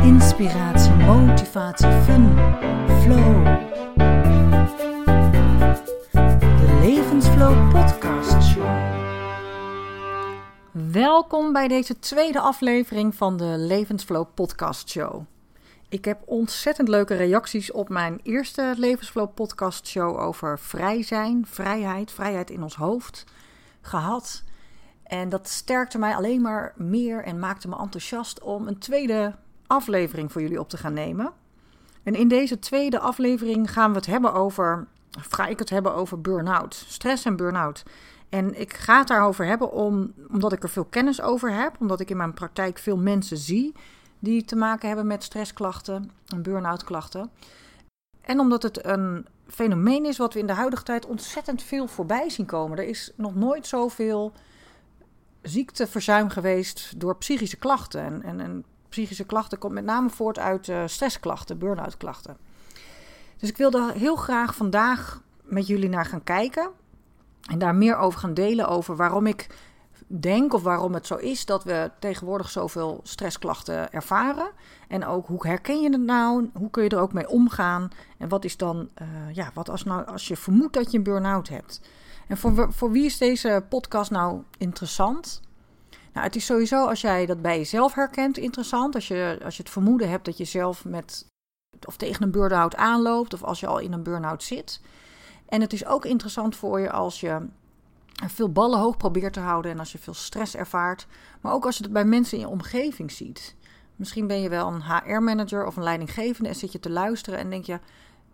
Inspiratie, motivatie, fun, flow. De Levensflow Podcast Show. Welkom bij deze tweede aflevering van de Levensflow Podcast Show. Ik heb ontzettend leuke reacties op mijn eerste Levensflow Podcast Show over vrij zijn, vrijheid, vrijheid in ons hoofd gehad. En dat sterkte mij alleen maar meer en maakte me enthousiast om een tweede aflevering voor jullie op te gaan nemen. En in deze tweede aflevering gaan we het hebben over, ga ik het hebben over burn-out, stress en burn-out. En ik ga het daarover hebben om, omdat ik er veel kennis over heb, omdat ik in mijn praktijk veel mensen zie die te maken hebben met stressklachten en burn-out klachten. En omdat het een fenomeen is wat we in de huidige tijd ontzettend veel voorbij zien komen. Er is nog nooit zoveel ziekteverzuim geweest door psychische klachten. En, en, en psychische klachten komt met name voort uit uh, stressklachten, burn-out klachten. Dus ik wilde heel graag vandaag met jullie naar gaan kijken. En daar meer over gaan delen over waarom ik denk of waarom het zo is dat we tegenwoordig zoveel stressklachten ervaren. En ook hoe herken je het nou? Hoe kun je er ook mee omgaan? En wat is dan, uh, ja, wat als, nou, als je vermoedt dat je een burn-out hebt? En voor, voor wie is deze podcast nou interessant? Nou, het is sowieso als jij dat bij jezelf herkent interessant. Als je, als je het vermoeden hebt dat je zelf met of tegen een burn-out aanloopt of als je al in een burn-out zit. En het is ook interessant voor je als je veel ballen hoog probeert te houden en als je veel stress ervaart. Maar ook als je het bij mensen in je omgeving ziet. Misschien ben je wel een HR-manager of een leidinggevende en zit je te luisteren en denk je: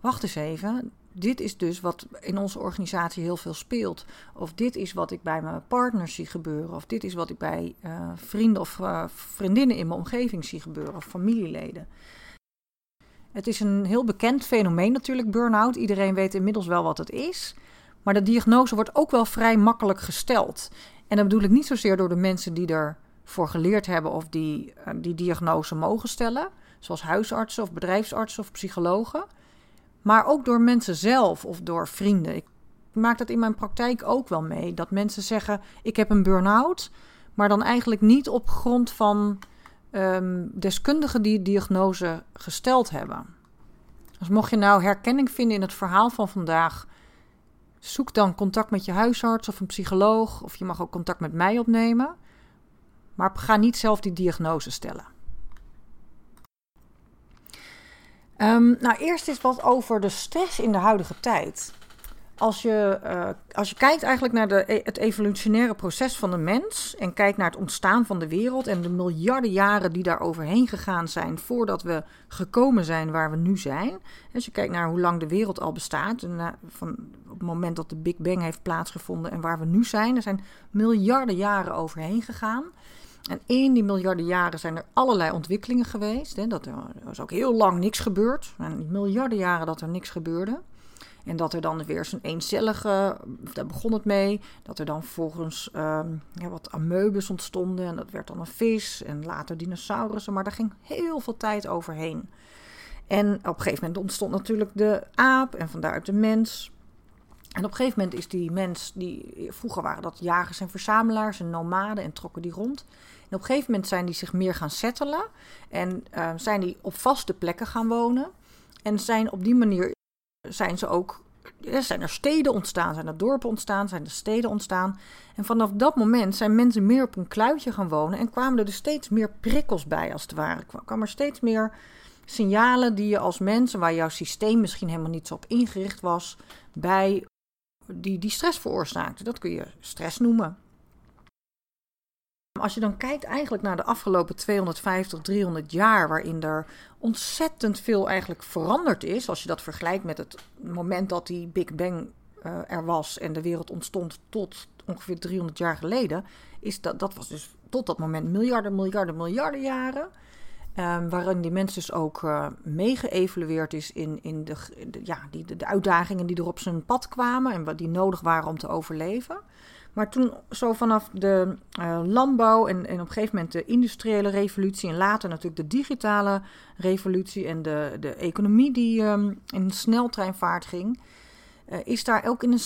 wacht eens even, dit is dus wat in onze organisatie heel veel speelt. Of dit is wat ik bij mijn partners zie gebeuren. Of dit is wat ik bij uh, vrienden of uh, vriendinnen in mijn omgeving zie gebeuren. Of familieleden. Het is een heel bekend fenomeen natuurlijk, burn-out. Iedereen weet inmiddels wel wat het is. Maar de diagnose wordt ook wel vrij makkelijk gesteld. En dat bedoel ik niet zozeer door de mensen die ervoor geleerd hebben of die uh, die diagnose mogen stellen. Zoals huisartsen of bedrijfsartsen of psychologen. Maar ook door mensen zelf of door vrienden. Ik maak dat in mijn praktijk ook wel mee. Dat mensen zeggen: Ik heb een burn-out. Maar dan eigenlijk niet op grond van um, deskundigen die diagnose gesteld hebben. Dus mocht je nou herkenning vinden in het verhaal van vandaag. Zoek dan contact met je huisarts of een psycholoog. Of je mag ook contact met mij opnemen. Maar ga niet zelf die diagnose stellen. Um, nou, eerst eens wat over de stress in de huidige tijd. Als je, uh, als je kijkt eigenlijk naar de, e-, het evolutionaire proces van de mens en kijkt naar het ontstaan van de wereld en de miljarden jaren die daar overheen gegaan zijn voordat we gekomen zijn waar we nu zijn. Als je kijkt naar hoe lang de wereld al bestaat, en, uh, van op het moment dat de Big Bang heeft plaatsgevonden en waar we nu zijn, er zijn miljarden jaren overheen gegaan. En in die miljarden jaren zijn er allerlei ontwikkelingen geweest. Hè. Dat er, was ook heel lang niks gebeurd. En miljarden jaren dat er niks gebeurde. En dat er dan weer zo'n eencellige, daar begon het mee, dat er dan volgens ja, wat amoebes ontstonden. En dat werd dan een vis en later dinosaurussen. Maar daar ging heel veel tijd overheen. En op een gegeven moment ontstond natuurlijk de aap en vandaar de mens. En op een gegeven moment is die mens, die, vroeger waren dat jagers en verzamelaars en nomaden en trokken die rond. En op een gegeven moment zijn die zich meer gaan settelen en uh, zijn die op vaste plekken gaan wonen. En zijn op die manier zijn ze ook, ja, zijn er steden ontstaan, zijn er dorpen ontstaan, zijn er steden ontstaan. En vanaf dat moment zijn mensen meer op een kluitje gaan wonen en kwamen er dus steeds meer prikkels bij als het ware. Er kwamen er steeds meer signalen die je als mens, waar jouw systeem misschien helemaal niet zo op ingericht was, bij die, die stress veroorzaakte. Dat kun je stress noemen. Als je dan kijkt eigenlijk naar de afgelopen 250, 300 jaar, waarin er ontzettend veel eigenlijk veranderd is, als je dat vergelijkt met het moment dat die Big Bang uh, er was en de wereld ontstond tot ongeveer 300 jaar geleden, is dat, dat was dus tot dat moment miljarden, miljarden, miljarden jaren. Um, waarin die mens dus ook uh, meegeëvalueerd is in, in de, ja, die, de, de, uitdagingen die er op zijn pad kwamen en wat die nodig waren om te overleven. Maar toen zo vanaf de uh, landbouw en, en op een gegeven moment de industriële revolutie en later natuurlijk de digitale revolutie en de, de economie die um, in sneltreinvaart ging, uh, is daar ook in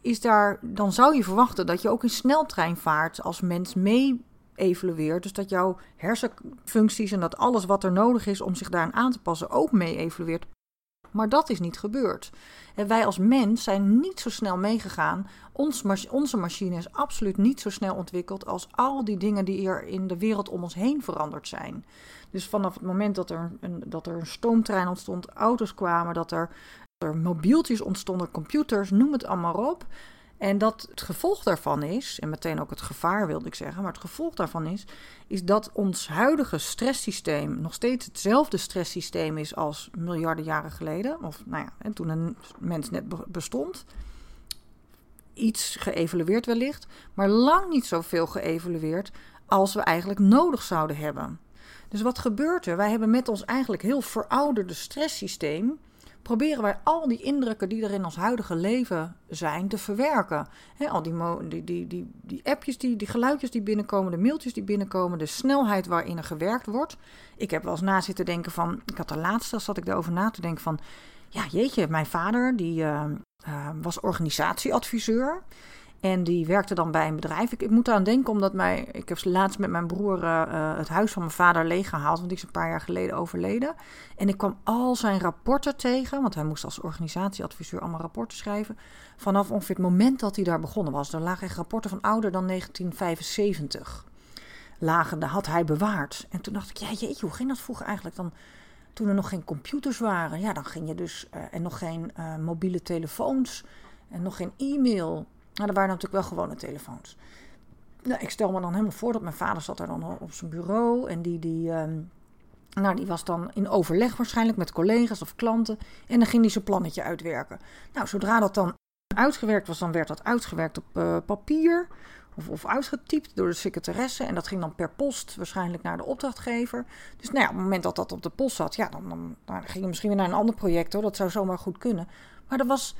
is daar, dan zou je verwachten dat je ook in sneltreinvaart als mens mee evalueert. Dus dat jouw hersenfuncties en dat alles wat er nodig is om zich daaraan aan te passen ook mee evalueert. Maar dat is niet gebeurd. En wij als mens zijn niet zo snel meegegaan. Ons, onze machine is absoluut niet zo snel ontwikkeld als al die dingen die er in de wereld om ons heen veranderd zijn. Dus vanaf het moment dat er een, dat er een stoomtrein ontstond, auto's kwamen, dat er, dat er mobieltjes ontstonden, computers, noem het allemaal op. En dat het gevolg daarvan is, en meteen ook het gevaar wilde ik zeggen, maar het gevolg daarvan is, is dat ons huidige stresssysteem nog steeds hetzelfde stresssysteem is als miljarden jaren geleden. Of nou ja, toen een mens net bestond. Iets geëvalueerd wellicht, maar lang niet zoveel geëvalueerd als we eigenlijk nodig zouden hebben. Dus wat gebeurt er? Wij hebben met ons eigenlijk heel verouderde stresssysteem proberen wij al die indrukken die er in ons huidige leven zijn te verwerken. al die, die, die, die, appjes, die, die geluidjes die binnenkomen, de mailtjes die binnenkomen, de snelheid waarin er gewerkt wordt. Ik heb wel eens na zitten denken van, ik had de laatste, zat ik erover na te denken van, ja jeetje, mijn vader die uh, uh, was organisatieadviseur. En die werkte dan bij een bedrijf. Ik, moet aan denken, omdat mij, ik heb laatst met mijn broer uh, het huis van mijn vader leeggehaald. Want die is een paar jaar geleden overleden. En ik kwam al zijn rapporten tegen. Want hij moest als organisatieadviseur allemaal rapporten schrijven. Vanaf ongeveer het moment dat hij daar begonnen was. Er lagen echt rapporten van ouder dan 1975. Lagen, had hij bewaard. En toen dacht ik, ja jeetje, hoe ging dat vroeger eigenlijk dan? Toen er nog geen computers waren. Ja, dan ging je dus. Uh, en nog geen mobiele telefoons. En nog geen e-mail. Nou, er waren natuurlijk wel gewone telefoons. Nou, ik stel me dan helemaal voor dat mijn vader zat daar dan op zijn bureau. En die, die, um, nou, die was dan in overleg waarschijnlijk met collega's of klanten. En dan ging hij zijn plannetje uitwerken. Nou, zodra dat dan uitgewerkt was, dan werd dat uitgewerkt op uh, papier. Of, of uitgetypt door de secretaresse. En dat ging dan per post waarschijnlijk naar de opdrachtgever. Dus nou ja, op het moment dat dat op de post zat, ja, dan, dan, dan ging je misschien weer naar een ander project hoor. Dat zou zomaar goed kunnen. Maar er was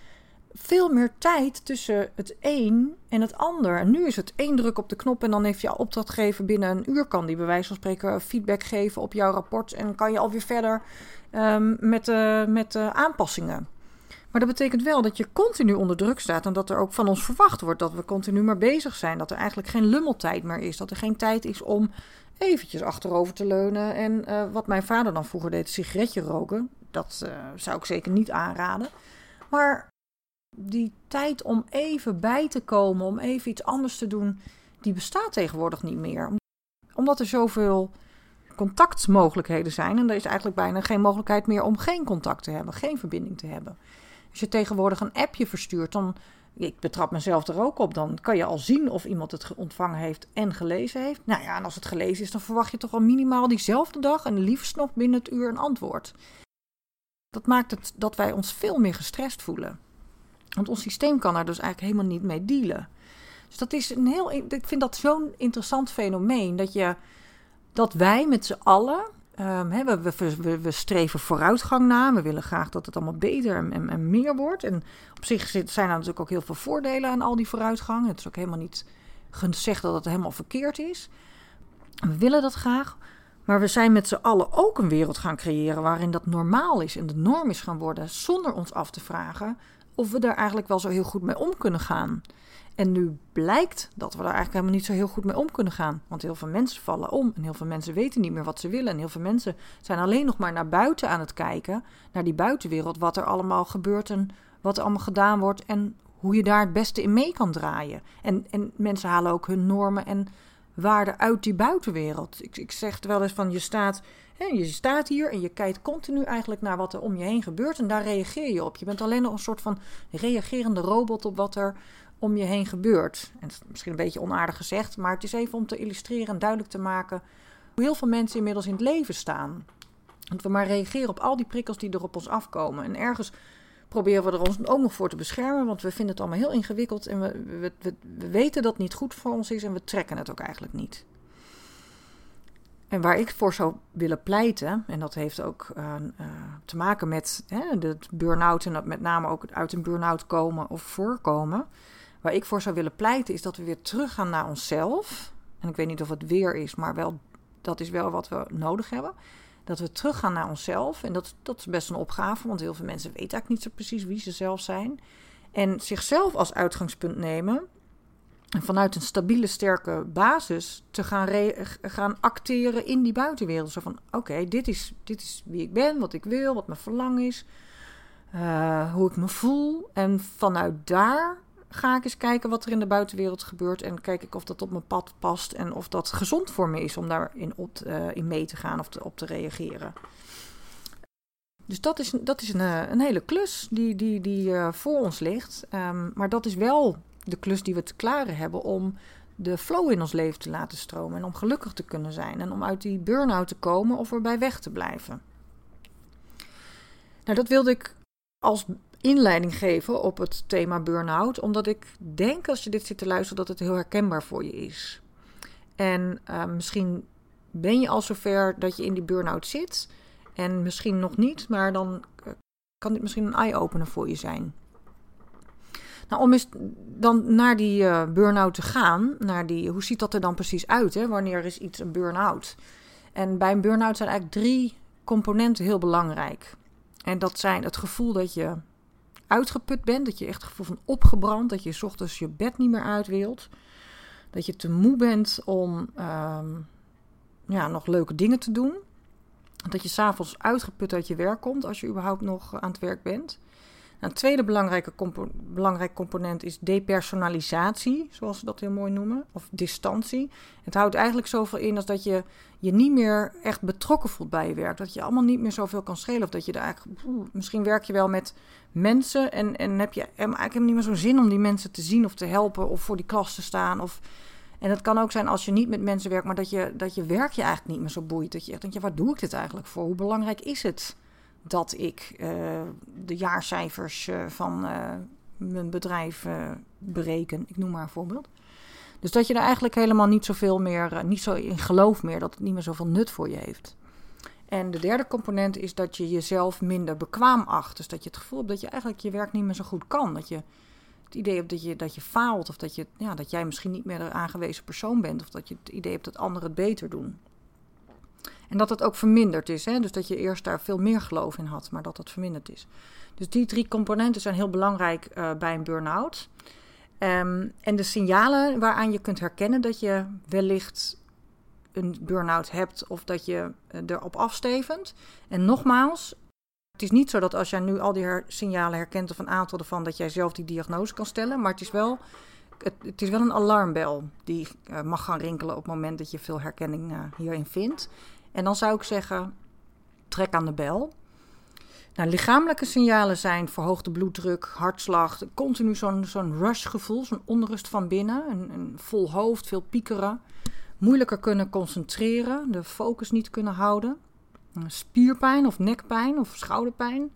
veel meer tijd tussen het een en het ander. En nu is het één druk op de knop en dan heeft je opdrachtgever binnen een uur kan die bij wijze van spreken feedback geven op jouw rapport en kan je alweer verder um, met, de, met de aanpassingen. Maar dat betekent wel dat je continu onder druk staat en dat er ook van ons verwacht wordt dat we continu maar bezig zijn. Dat er eigenlijk geen lummeltijd meer is. Dat er geen tijd is om eventjes achterover te leunen. En uh, wat mijn vader dan vroeger deed, sigaretje roken. Dat uh, zou ik zeker niet aanraden. Maar die tijd om even bij te komen, om even iets anders te doen, die bestaat tegenwoordig niet meer. Omdat er zoveel contactmogelijkheden zijn en er is eigenlijk bijna geen mogelijkheid meer om geen contact te hebben, geen verbinding te hebben. Als je tegenwoordig een appje verstuurt, dan, ik betrap mezelf er ook op, dan kan je al zien of iemand het ontvangen heeft en gelezen heeft. Nou ja, en als het gelezen is, dan verwacht je toch al minimaal diezelfde dag en liefst nog binnen het uur een antwoord. Dat maakt het dat wij ons veel meer gestrest voelen. Want ons systeem kan daar dus eigenlijk helemaal niet mee dealen. Dus dat is een heel. Ik vind dat zo'n interessant fenomeen. Dat, je, dat wij met z'n allen. Um, we, we, we, streven vooruitgang na. We willen graag dat het allemaal beter en, en, meer wordt. En op zich zijn er natuurlijk ook heel veel voordelen aan al die vooruitgang. Het is ook helemaal niet gezegd dat het helemaal verkeerd is. We willen dat graag. Maar we zijn met z'n allen ook een wereld gaan creëren waarin dat normaal is en de norm is gaan worden, zonder ons af te vragen of we daar eigenlijk wel zo heel goed mee om kunnen gaan. En nu blijkt dat we daar eigenlijk helemaal niet zo heel goed mee om kunnen gaan. Want heel veel mensen vallen om en heel veel mensen weten niet meer wat ze willen. En heel veel mensen zijn alleen nog maar naar buiten aan het kijken, naar die buitenwereld, wat er allemaal gebeurt en wat er allemaal gedaan wordt en hoe je daar het beste in mee kan draaien. En, en mensen halen ook hun normen en waarden uit die buitenwereld. Ik, ik zeg wel eens van je staat je staat hier en je kijkt continu eigenlijk naar wat er om je heen gebeurt en daar reageer je op. Je bent alleen nog een soort van reagerende robot op wat er om je heen gebeurt. En is misschien een beetje onaardig gezegd, maar het is even om te illustreren en duidelijk te maken hoe heel veel mensen inmiddels in het leven staan. Dat we maar reageren op al die prikkels die er op ons afkomen. En ergens proberen we er ons ook nog voor te beschermen, want we vinden het allemaal heel ingewikkeld en we, we, we, we weten dat het niet goed voor ons is en we trekken het ook eigenlijk niet. En waar ik voor zou willen pleiten, en dat heeft ook uh, uh, te maken met hè, de burn-out en dat met name ook uit een burn-out komen of voorkomen. Waar ik voor zou willen pleiten is dat we weer teruggaan naar onszelf. En ik weet niet of het weer is, maar wel, dat is wel wat we nodig hebben. Dat we teruggaan naar onszelf. En dat, dat is best een opgave, want heel veel mensen weten eigenlijk niet zo precies wie ze zelf zijn. En zichzelf als uitgangspunt nemen en vanuit een stabiele, sterke basis te gaan, gaan acteren in die buitenwereld. Zo van: oké, dit, is, dit is wie ik ben, wat ik wil, wat mijn verlangen is, uh, hoe ik me voel. En vanuit daar ga ik eens kijken wat er in de buitenwereld gebeurt. En kijk ik of dat op mijn pad past en of dat gezond voor me is om daarin op, uh, in mee te gaan of op te reageren. Dus dat is, dat is een, eh, een hele klus die, die, die voor ons ligt. Um, maar dat is wel de klus die we te klaren hebben om de flow in ons leven te laten stromen. En om gelukkig te kunnen zijn. En om uit die burn-out te komen of erbij weg te blijven. Nou, dat wilde ik als inleiding geven op het thema burn-out. Omdat ik denk als je dit zit te luisteren dat het heel herkenbaar voor je is. En uh, misschien ben je al zover dat je in die burn-out zit. En misschien nog niet, maar dan eh, kan dit misschien een eye-opener voor je zijn. Nou, om eens dan naar die uh, burn-out te gaan, naar die, hoe ziet dat er dan precies uit? Hè? Wanneer is iets een burn-out? En bij een burn-out zijn eigenlijk drie componenten heel belangrijk. En dat zijn het gevoel dat je uitgeput bent, dat je echt het gevoel van opgebrand, dat je s ochtends je bed niet meer uit wilt, dat je te moe bent om uh, ja, nog leuke dingen te doen. Dat je s'avonds uitgeput uit je werk komt, als je überhaupt nog aan het werk bent. Nou, een tweede belangrijke belangrijk component is depersonalisatie, zoals ze dat heel mooi noemen, of distantie. Het houdt eigenlijk zoveel in als dat je je niet meer echt betrokken voelt bij je werk. Dat je allemaal niet meer zoveel kan schelen. Of dat je er eigenlijk, misschien werk je wel met mensen en, en heb je eigenlijk niet meer zo'n zin om die mensen te zien of te helpen of voor die klas te staan. Of, en het kan ook zijn als je niet met mensen werkt, maar dat je, dat je werk je eigenlijk niet meer zo boeit. Dat je echt denkt, ja, waar doe ik dit eigenlijk voor? Hoe belangrijk is het? Dat ik uh, de jaarcijfers uh, van uh, mijn bedrijf bereken. Ik noem maar een voorbeeld. Dus dat je er eigenlijk helemaal niet zoveel meer, niet zo in geloof meer, dat het niet meer zoveel nut voor je heeft. En de derde component is dat je jezelf minder bekwaam acht. Dus dat je het gevoel hebt dat je eigenlijk je werk niet meer zo goed kan. Dat je het idee hebt dat je, dat je faalt. Of dat, je, ja, dat jij misschien niet meer de aangewezen persoon bent. Of dat je het idee hebt dat anderen het beter doen. En dat het ook verminderd is. Hè? Dus dat je eerst daar veel meer geloof in had, maar dat het verminderd is. Dus die drie componenten zijn heel belangrijk uh, bij een burn-out. Um, en de signalen waaraan je kunt herkennen dat je wellicht een burn-out hebt of dat je uh, erop afstevend. En nogmaals, het is niet zo dat als jij nu al die signalen herkent of een aantal ervan, dat jij zelf die diagnose kan stellen. Maar het is wel, het, is wel een alarmbel die uh, mag gaan rinkelen op het moment dat je veel herkenning hierin vindt. En dan zou ik zeggen, trek aan de bel. Nou, lichamelijke signalen zijn verhoogde bloeddruk, hartslag, continu zo'n zo'n rush-gevoel, zo'n onrust van binnen, een, een, vol hoofd, veel piekeren, moeilijker kunnen concentreren, de focus niet kunnen houden, spierpijn of nekpijn of schouderpijn,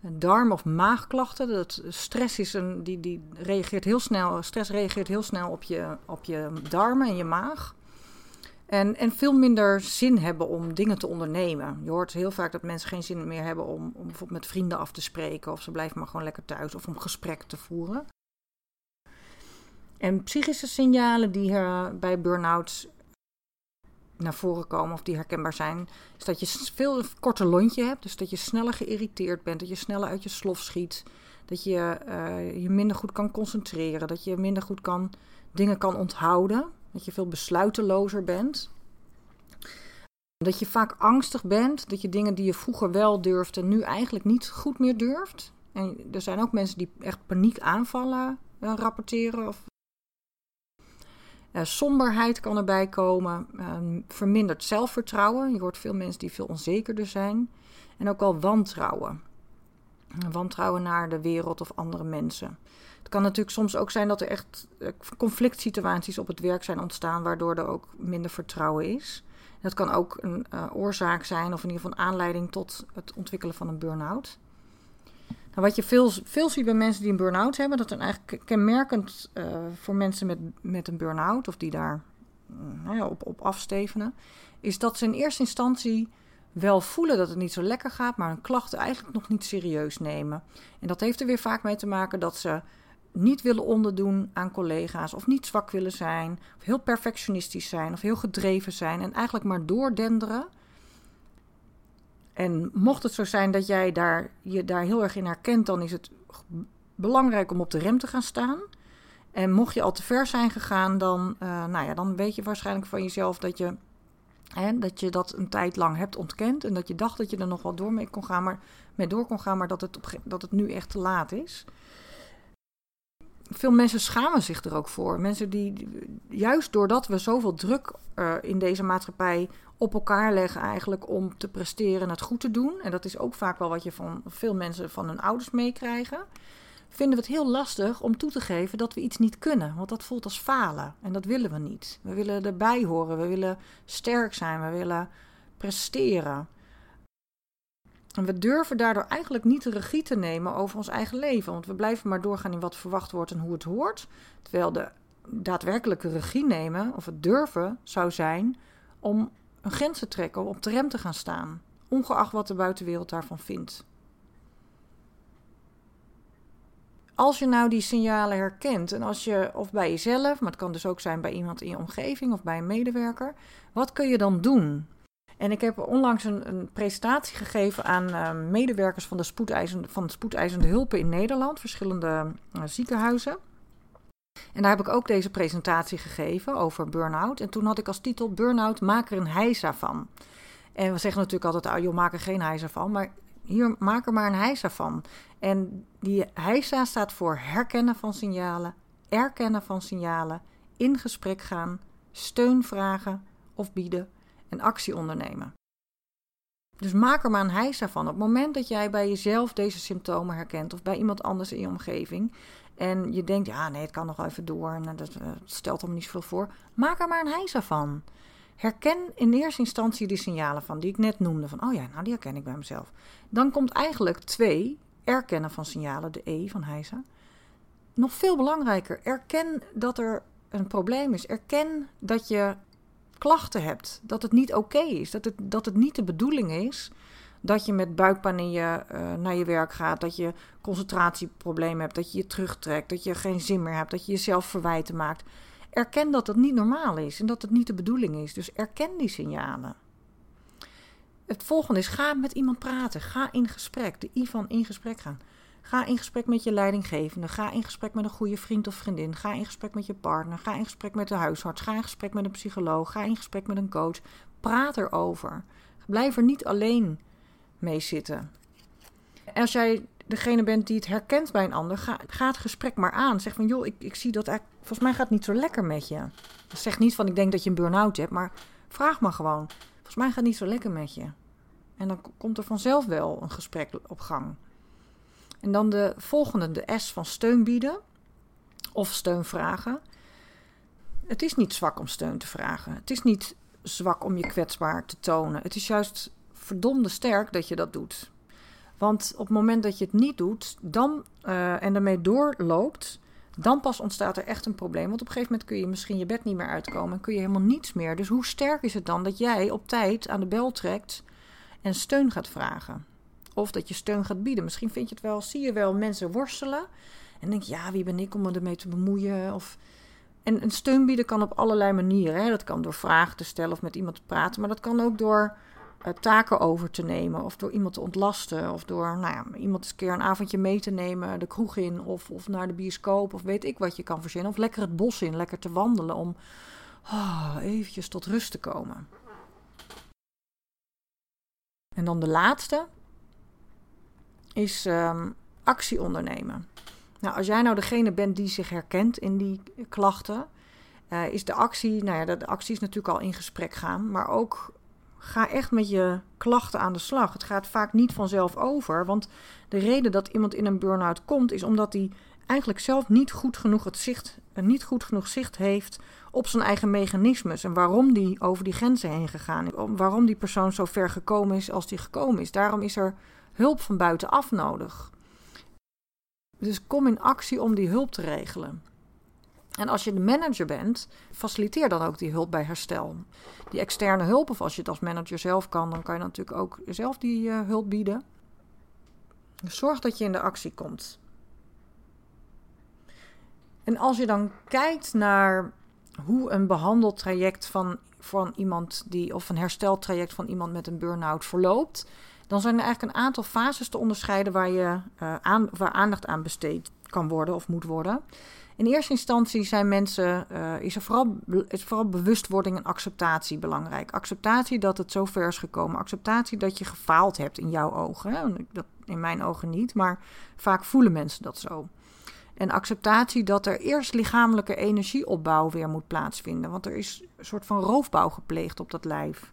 darm- of maagklachten. Dat stress is een, die, die reageert heel snel, stress reageert heel snel op je, op je darmen en je maag. En, en veel minder zin hebben om dingen te ondernemen. Je hoort heel vaak dat mensen geen zin meer hebben om, om bijvoorbeeld met vrienden af te spreken. Of ze blijven maar gewoon lekker thuis. Of om gesprek te voeren. En psychische signalen die bij burn-outs naar voren komen of die herkenbaar zijn, is dat je veel korter lontje hebt. Dus dat je sneller geïrriteerd bent, dat je sneller uit je slof schiet. Dat je uh, je minder goed kan concentreren, dat je minder goed kan, dingen kan onthouden. Dat je veel besluitelozer bent. Dat je vaak angstig bent. Dat je dingen die je vroeger wel durfde, nu eigenlijk niet goed meer durft. En er zijn ook mensen die echt paniekaanvallen uh, rapporteren. Of... Uh, somberheid kan erbij komen. Uh, verminderd zelfvertrouwen. Je hoort veel mensen die veel onzekerder zijn. En ook wel wantrouwen. Wantrouwen naar de wereld of andere mensen. Het kan natuurlijk soms ook zijn dat er echt eh, conflict situaties op het werk zijn ontstaan, waardoor er ook minder vertrouwen is. Dat kan ook een uh, oorzaak zijn, of in ieder geval aanleiding tot het ontwikkelen van een burn-out. Nou, wat je veel, veel ziet bij mensen die een burn-out hebben, dat is eigenlijk kenmerkend uh, voor mensen met, met een burn-out, of die daar uh, op, op afstevenen, is dat ze in eerste instantie wel voelen dat het niet zo lekker gaat, maar hun klachten eigenlijk nog niet serieus nemen. En dat heeft er weer vaak mee te maken dat ze niet willen onderdoen aan collega's, of niet zwak willen zijn, of heel perfectionistisch zijn, of heel gedreven zijn en eigenlijk maar doordenderen. En mocht het zo zijn dat jij daar, je daar heel erg in herkent, dan is het belangrijk om op de rem te gaan staan. En mocht je al te ver zijn gegaan, dan, uh, nou ja, dan weet je waarschijnlijk van jezelf dat je, hè, dat je dat een tijd lang hebt ontkend. En dat je dacht dat je er nog wel door mee kon gaan, maar, mee door kon gaan, maar dat het, dat het nu echt te laat is. Veel mensen schamen zich er ook voor. Mensen die, juist doordat we zoveel druk uh, in deze maatschappij op elkaar leggen, eigenlijk om te presteren en het goed te doen. En dat is ook vaak wel wat je van veel mensen van hun ouders meekrijgen vinden we het heel lastig om toe te geven dat we iets niet kunnen. Want dat voelt als falen en dat willen we niet. We willen erbij horen, we willen sterk zijn, we willen presteren. En we durven daardoor eigenlijk niet de regie te nemen over ons eigen leven. Want we blijven maar doorgaan in wat verwacht wordt en hoe het hoort. Terwijl de daadwerkelijke regie nemen, of het durven, zou zijn om een grens te trekken, om op de rem te gaan staan. Ongeacht wat de buitenwereld daarvan vindt. Als je nou die signalen herkent en als je, of bij jezelf, maar het kan dus ook zijn bij iemand in je omgeving of bij een medewerker, wat kun je dan doen? En ik heb onlangs een, presentatie gegeven aan uh, medewerkers van de spoedeisende, van spoedeisende hulpen in Nederland, verschillende uh, ziekenhuizen. En daar heb ik ook deze presentatie gegeven over burn-out. En toen had ik als titel Burn-out, maak er een heisa van. En we zeggen natuurlijk altijd, oh, joh, maak er geen heisa van. Maar hier, maak er maar een heisa van. En die heisa staat voor herkennen van signalen, erkennen van signalen, in gesprek gaan, steun vragen of bieden en actie ondernemen. Dus maak er maar een heisa van. Op het moment dat jij bij jezelf deze symptomen herkent of bij iemand anders in je omgeving en je denkt, ja nee, het kan nog even door en dat uh, stelt hem niet zoveel voor, maak er maar een heisa van. Herken in eerste instantie die signalen van die ik net noemde. Van, oh ja, nou die herken ik bij mezelf. Dan komt eigenlijk twee, erkennen van signalen, de E van Heisa. Nog veel belangrijker, erken dat er een probleem is. Erken dat je klachten hebt. Dat het niet oké is. Dat het, dat het niet de bedoeling is dat je met buikpijn in je, uh, naar je werk gaat. Dat je concentratieproblemen hebt. Dat je je terugtrekt. Dat je geen zin meer hebt. Dat je jezelf verwijten maakt. Erken dat het niet normaal is en dat het niet de bedoeling is. Dus erken die signalen. Het volgende is: ga met iemand praten. Ga in gesprek. De I van in gesprek gaan. Ga in gesprek met je leidinggevende. Ga in gesprek met een goede vriend of vriendin. Ga in gesprek met je partner. Ga in gesprek met de huisarts. Ga in gesprek met een psycholoog. Ga in gesprek met een coach. Praat erover. Blijf er niet alleen mee zitten. Als jij degene bent die het herkent bij een ander, ga, het gesprek maar aan. Zeg van, joh, ik, ik zie dat eigenlijk, volgens mij gaat het niet zo lekker met je. Zeg niet van, ik denk dat je een burn-out hebt, maar vraag maar gewoon. Volgens mij gaat het niet zo lekker met je. En dan komt er vanzelf wel een gesprek op gang. En dan de volgende, de S van steun bieden of steun vragen. Het is niet zwak om steun te vragen. Het is niet zwak om je kwetsbaar te tonen. Het is juist verdomde sterk dat je dat doet. Want op het moment dat je het niet doet dan, uh, en ermee doorloopt, dan pas ontstaat er echt een probleem. Want op een gegeven moment kun je misschien je bed niet meer uitkomen en kun je helemaal niets meer. Dus hoe sterk is het dan dat jij op tijd aan de bel trekt en steun gaat vragen? Of dat je steun gaat bieden. Misschien vind je het wel, zie je wel mensen worstelen. En denk ja, wie ben ik om me ermee te bemoeien? Of... En een steun bieden kan op allerlei manieren. Hè? Dat kan door vragen te stellen of met iemand te praten. Maar dat kan ook door uh, taken over te nemen. Of door iemand te ontlasten. Of door nou ja, iemand eens een keer een avondje mee te nemen de kroeg in. Of, of naar de bioscoop. Of weet ik wat je kan verzinnen. Of lekker het bos in. Lekker te wandelen om oh, eventjes tot rust te komen. En dan de laatste is um, actie ondernemen. Nou, als jij nou degene bent die zich herkent in die klachten, uh, is de actie, nou ja, de actie is natuurlijk al in gesprek gaan, maar ook ga echt met je klachten aan de slag. Het gaat vaak niet vanzelf over. Want de reden dat iemand in een burn-out komt, is omdat hij eigenlijk zelf niet goed genoeg het zicht, niet goed genoeg zicht heeft op zijn eigen mechanismes. En waarom die over die grenzen heen gegaan is. Waarom die persoon zo ver gekomen is als die gekomen is. Daarom is er hulp van buitenaf nodig. Dus kom in actie om die hulp te regelen. En als je de manager bent, faciliteer dan ook die hulp bij herstel. Die externe hulp, of als je het als manager zelf kan, dan kan je natuurlijk ook zelf die uh, hulp bieden. Zorg dat je in de actie komt. En als je dan kijkt naar hoe een behandeltraject van, van iemand die, of een hersteltraject van iemand met een burn-out verloopt, dan zijn er eigenlijk een aantal fases te onderscheiden waar, je, aan, waar aandacht aan besteed kan worden of moet worden. In eerste instantie zijn mensen, uh, is er vooral, is vooral bewustwording en acceptatie belangrijk. Acceptatie dat het zo ver is gekomen. Acceptatie dat je gefaald hebt in jouw ogen. Hè? Dat, in mijn ogen niet, maar vaak voelen mensen dat zo. En acceptatie dat er eerst lichamelijke energieopbouw weer moet plaatsvinden. Want er is een soort van roofbouw gepleegd op dat lijf.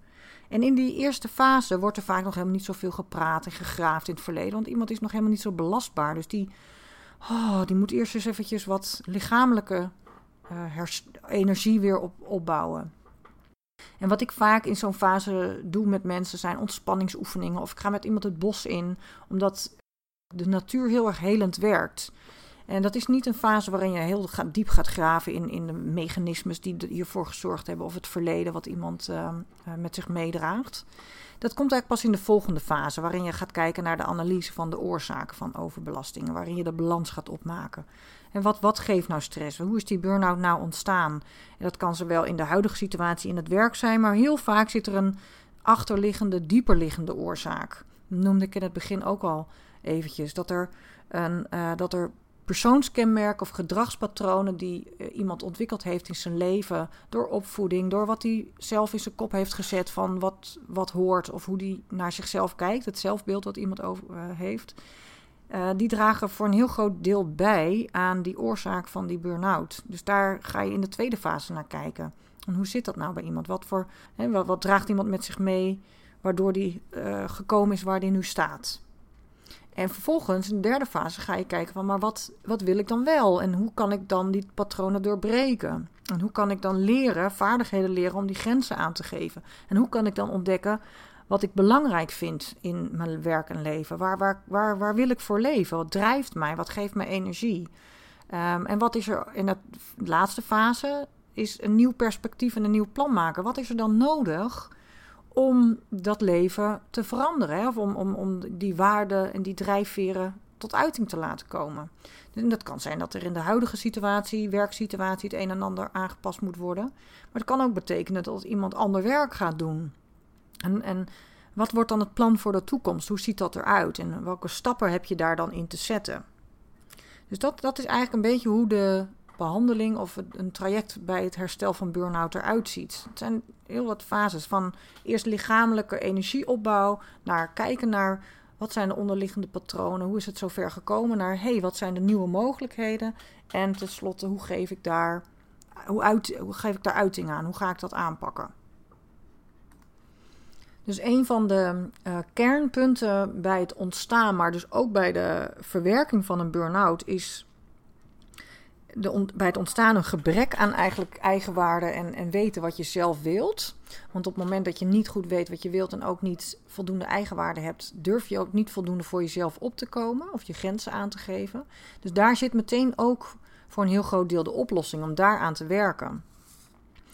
En in die eerste fase wordt er vaak nog helemaal niet zoveel gepraat en gegraafd in het verleden. Want iemand is nog helemaal niet zo belastbaar. Dus die, oh, die moet eerst eens eventjes wat lichamelijke uh, energie weer op, opbouwen. En wat ik vaak in zo'n fase doe met mensen zijn ontspanningsoefeningen. Of ik ga met iemand het bos in, omdat de natuur heel erg helend werkt. En dat is niet een fase waarin je heel diep gaat graven in, in de mechanismes die hiervoor gezorgd hebben of het verleden wat iemand uh, met zich meedraagt. Dat komt eigenlijk pas in de volgende fase, waarin je gaat kijken naar de analyse van de oorzaken van overbelastingen, waarin je de balans gaat opmaken. En wat, wat geeft nou stress? Hoe is die burn-out nou ontstaan? En dat kan zowel in de huidige situatie in het werk zijn, maar heel vaak zit er een achterliggende, dieperliggende oorzaak. Noemde ik in het begin ook al eventjes. Dat er, een, uh, dat er persoonskenmerken of gedragspatronen die uh, iemand ontwikkeld heeft in zijn leven door opvoeding, door wat hij zelf in zijn kop heeft gezet van wat, wat hoort of hoe hij naar zichzelf kijkt, het zelfbeeld wat iemand over, uh, heeft, uh, die dragen voor een heel groot deel bij aan die oorzaak van die burn-out. Dus daar ga je in de tweede fase naar kijken. En hoe zit dat nou bij iemand? Wat, voor, hè, wat, wat draagt iemand met zich mee waardoor die gekomen is waar die nu staat? En vervolgens, in de derde fase, ga je kijken van, maar wat, wat wil ik dan wel? En hoe kan ik dan die patronen doorbreken? En hoe kan ik dan leren, vaardigheden leren om die grenzen aan te geven? En hoe kan ik dan ontdekken wat ik belangrijk vind in mijn werk en leven? Waar, waar, waar, waar wil ik voor leven? Wat drijft mij? Wat geeft mij energie? Um, en wat is er in de laatste fase? Is een nieuw perspectief en een nieuw plan maken. Wat is er dan nodig om dat leven te veranderen. Of om, om, om die waarden en die drijfveren tot uiting te laten komen. En dat kan zijn dat er in de huidige situatie, werksituatie, het een en ander aangepast moet worden. Maar het kan ook betekenen dat iemand ander werk gaat doen. En, en wat wordt dan het plan voor de toekomst? Hoe ziet dat eruit? En welke stappen heb je daar dan in te zetten? Dus dat, dat is eigenlijk een beetje hoe de behandeling of een traject bij het herstel van burn-out eruit ziet. Het zijn heel wat fases van eerst lichamelijke energieopbouw naar kijken naar wat zijn de onderliggende patronen, hoe is het zover gekomen naar hey, wat zijn de nieuwe mogelijkheden en tenslotte hoe geef ik daar hoe, uit, hoe geef ik daar uiting aan, hoe ga ik dat aanpakken. Dus een van de uh, kernpunten bij het ontstaan, maar dus ook bij de verwerking van een burn-out, is de bij het ontstaan een gebrek aan eigenlijk eigenwaarde en, en weten wat je zelf wilt. Want op het moment dat je niet goed weet wat je wilt en ook niet voldoende eigenwaarde hebt, durf je ook niet voldoende voor jezelf op te komen of je grenzen aan te geven. Dus daar zit meteen ook voor een heel groot deel de oplossing om daaraan te werken.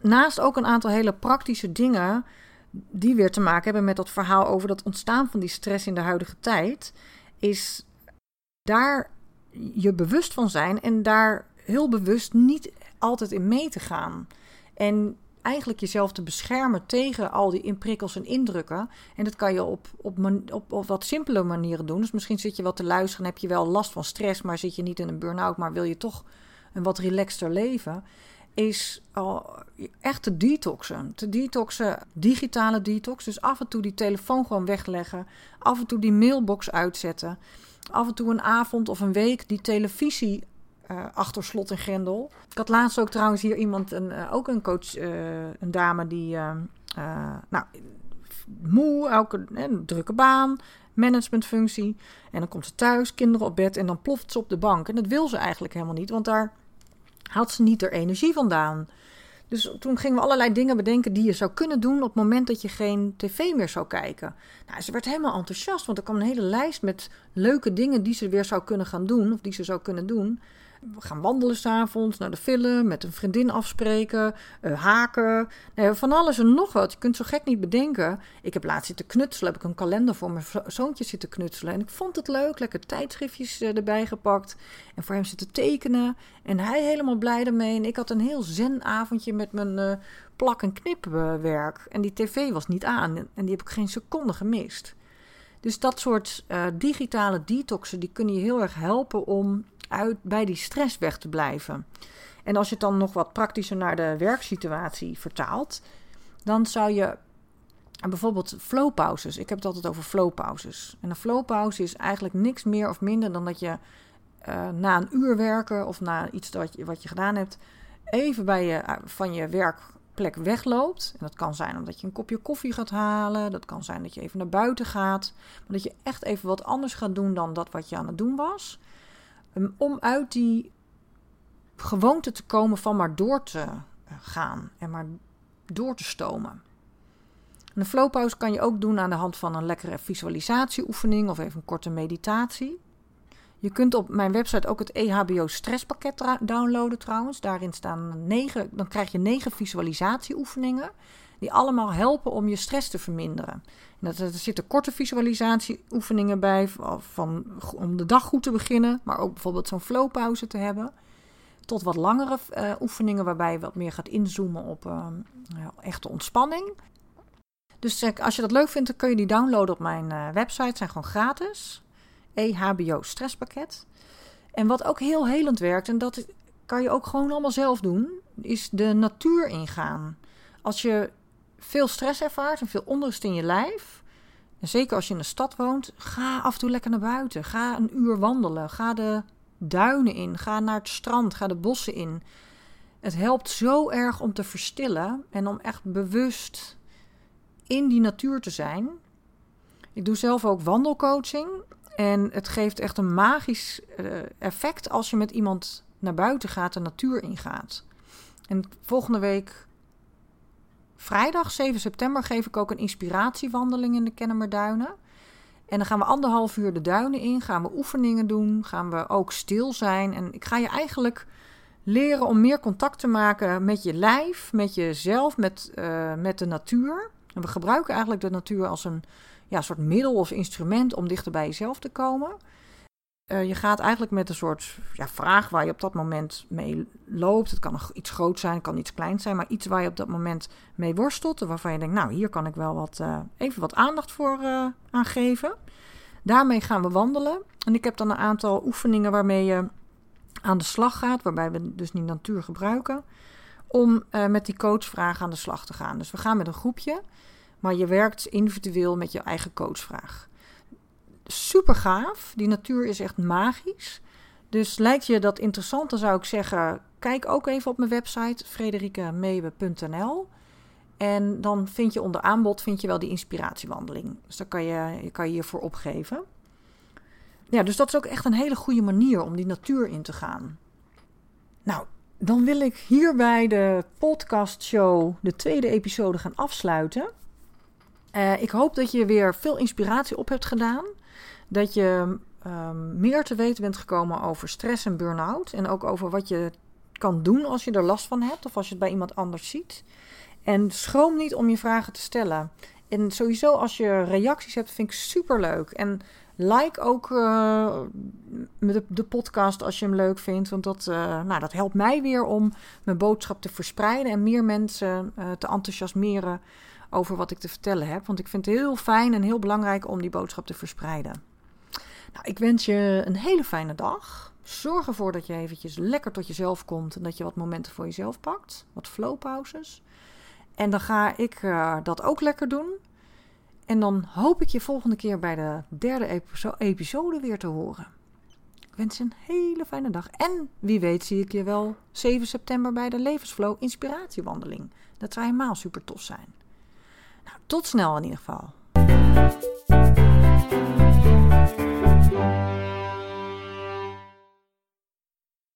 Naast ook een aantal hele praktische dingen die weer te maken hebben met dat verhaal over dat ontstaan van die stress in de huidige tijd, is daar je bewust van zijn en daar heel bewust niet altijd in mee te gaan. En eigenlijk jezelf te beschermen tegen al die prikkels en indrukken. En dat kan je op, op, op, op wat simpele manieren doen. Dus misschien zit je wel te luisteren en heb je wel last van stress, maar zit je niet in een burn-out, maar wil je toch een wat relaxter leven. Is echt te detoxen. Te detoxen, digitale detox. Dus af en toe die telefoon gewoon wegleggen. Af en toe die mailbox uitzetten. Af en toe een avond of een week die televisie uh, achter slot en grendel. Ik had laatst ook trouwens hier iemand, een, uh, ook een coach, uh, een dame die, nou, moe, elke een drukke baan, managementfunctie. En dan komt ze thuis, kinderen op bed en dan ploft ze op de bank. En dat wil ze eigenlijk helemaal niet, want daar had ze niet haar energie vandaan. Dus toen gingen we allerlei dingen bedenken die je zou kunnen doen op het moment dat je geen tv meer zou kijken. Nou, ze werd helemaal enthousiast, want er kwam een hele lijst met leuke dingen die ze weer zou kunnen gaan doen, of die ze zou kunnen doen. We gaan wandelen s'avonds, naar de film, met een vriendin afspreken, uh, haken. Van alles en nog wat. Je kunt zo gek niet bedenken. Ik heb laatst zitten knutselen, heb ik een kalender voor mijn zoontje zitten knutselen. En ik vond het leuk, lekker tijdschriftjes uh, erbij gepakt. En voor hem zitten tekenen. En hij helemaal blij ermee. En ik had een heel zen avondje met mijn uh, plak- en knipwerk. En die tv was niet aan. En die heb ik geen seconde gemist. Dus dat soort digitale detoxen die kunnen je heel erg helpen om uit, bij die stress weg te blijven. En als je het dan nog wat praktischer naar de werksituatie vertaalt, dan zou je bijvoorbeeld flowpauzes. Ik heb het altijd over flowpauzes. En een flowpauze is eigenlijk niks meer of minder dan dat je uh, na een uur werken of na iets wat je, wat je gedaan hebt, even bij je, van je werk plek wegloopt. En dat kan zijn omdat je een kopje koffie gaat halen. Dat kan zijn dat je even naar buiten gaat. Maar dat je echt even wat anders gaat doen dan dat wat je aan het doen was. Ehm, om uit die gewoonte te komen van maar door te eh, gaan en maar door te stomen. een flowpauze kan je ook doen aan de hand van een lekkere visualisatieoefening of even een korte meditatie. Je kunt op mijn website ook het EHBO stresspakket downloaden trouwens. Daarin staan negen, dan krijg je negen visualisatieoefeningen. Die allemaal helpen om je stress te verminderen. En er zitten korte visualisatieoefeningen bij. Van, om de dag goed te beginnen. Maar ook bijvoorbeeld zo'n flowpauze te hebben. Tot wat langere uh, oefeningen waarbij je wat meer gaat inzoomen op uh, echte ontspanning. Dus uh, als je dat leuk vindt, dan kun je die downloaden op mijn website. Het zijn gewoon gratis. EHBO stresspakket. En wat ook heel helend werkt, en dat kan je ook gewoon allemaal zelf doen, is de natuur ingaan. Als je veel stress ervaart en veel onrust in je lijf, en zeker als je in de stad woont, ga af en toe lekker naar buiten. Ga een uur wandelen. Ga de duinen in. Ga naar het strand. Ga de bossen in. Het helpt zo erg om te verstillen en om echt bewust in die natuur te zijn. Ik doe zelf ook wandelcoaching. En het geeft echt een magisch uh, effect als je met iemand naar buiten gaat, de natuur ingaat. En volgende week, vrijdag 7 september, geef ik ook een inspiratiewandeling in de Kennemerduinen. En dan gaan we anderhalf uur de duinen in, gaan we oefeningen doen, gaan we ook stil zijn. En ik ga je eigenlijk leren om meer contact te maken met je lijf, met jezelf, met, uh, met de natuur. En we gebruiken eigenlijk de natuur als een ja, soort middel of instrument om dichter bij jezelf te komen. Uh, je gaat eigenlijk met een soort ja, vraag waar je op dat moment mee loopt. Het kan iets groot zijn, het kan iets klein zijn, maar iets waar je op dat moment mee worstelt. Waarvan je denkt, nou, hier kan ik wel wat, uh, even wat aandacht voor uh, aan geven. Daarmee gaan we wandelen. En ik heb dan een aantal oefeningen waarmee je aan de slag gaat, waarbij we dus die natuur gebruiken, om met die coachvragen aan de slag te gaan. Dus we gaan met een groepje. Maar je werkt individueel met je eigen coachvraag. Super gaaf. Die natuur is echt magisch. Dus lijkt je dat interessant, dan zou ik zeggen: kijk ook even op mijn website frederikemewe.nl. En dan vind je onder aanbod vind je wel die inspiratiewandeling. Dus daar kan je, je kan je hiervoor opgeven. Ja, dus dat is ook echt een hele goede manier om die natuur in te gaan. Nou, dan wil ik hierbij de podcastshow, de tweede episode, gaan afsluiten. Uh, ik hoop dat je weer veel inspiratie op hebt gedaan. Dat je um, meer te weten bent gekomen over stress en burn-out. En ook over wat je kan doen als je er last van hebt of als je het bij iemand anders ziet. En schroom niet om je vragen te stellen. En sowieso als je reacties hebt, vind ik super leuk. En like ook uh, de, de, podcast als je hem leuk vindt. Want dat, uh, nou, dat helpt mij weer om mijn boodschap te verspreiden en meer mensen uh, te enthousiasmeren over wat ik te vertellen heb. Want ik vind het heel fijn en heel belangrijk om die boodschap te verspreiden. Nou, ik wens je een hele fijne dag. Zorg ervoor dat je eventjes lekker tot jezelf komt en dat je wat momenten voor jezelf pakt. Wat flowpauzes. En dan ga ik uh, dat ook lekker doen. En dan hoop ik je volgende keer bij de derde episode weer te horen. Ik wens je een hele fijne dag. En wie weet zie ik je wel 7 september bij de Levensflow Inspiratiewandeling. Dat zou helemaal super tof zijn. Nou, tot snel in ieder geval.